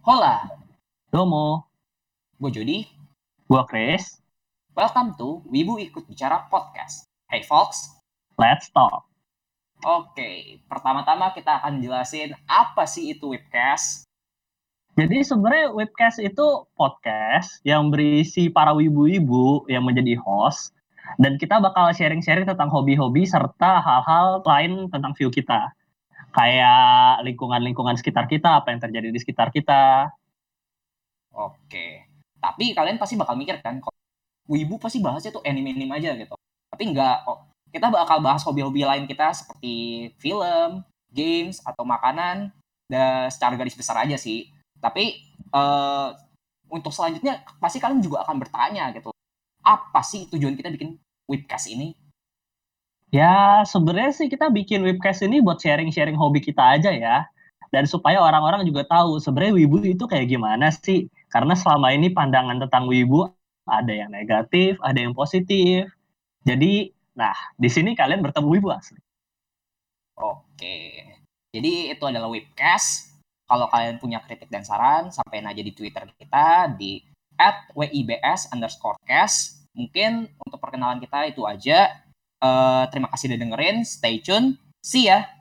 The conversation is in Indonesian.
Hola, Domo, gue Jody. gua Chris. Welcome to Wibu Ikut Bicara Podcast. Hey folks. Let's talk. Oke, pertama-tama kita akan jelasin apa sih itu webcast. Jadi sebenarnya webcast itu podcast yang berisi para wibu-wibu yang menjadi host dan kita bakal sharing-sharing tentang hobi-hobi serta hal-hal lain tentang view kita. Kayak lingkungan-lingkungan sekitar kita, apa yang terjadi di sekitar kita. Oke, tapi kalian pasti bakal mikir kan, Wibu pasti bahasnya tuh anime-anime aja gitu. Tapi enggak kok. Kita bakal bahas hobi-hobi lain kita seperti film, games, atau makanan. Dan secara garis besar aja sih. Tapi eh, untuk selanjutnya pasti kalian juga akan bertanya gitu. Apa sih tujuan kita bikin webcast ini? Ya sebenarnya sih kita bikin webcast ini buat sharing-sharing hobi kita aja ya. Dan supaya orang-orang juga tahu sebenarnya wibu itu kayak gimana sih. Karena selama ini pandangan tentang wibu ada yang negatif, ada yang positif. Jadi, nah di sini kalian bertemu wibu asli. Oke. Jadi itu adalah webcast. Kalau kalian punya kritik dan saran, sampaikan aja di Twitter kita di @wibs underscore cast. Mungkin untuk perkenalan kita itu aja. Eh, terima kasih udah dengerin. Stay tune. See ya.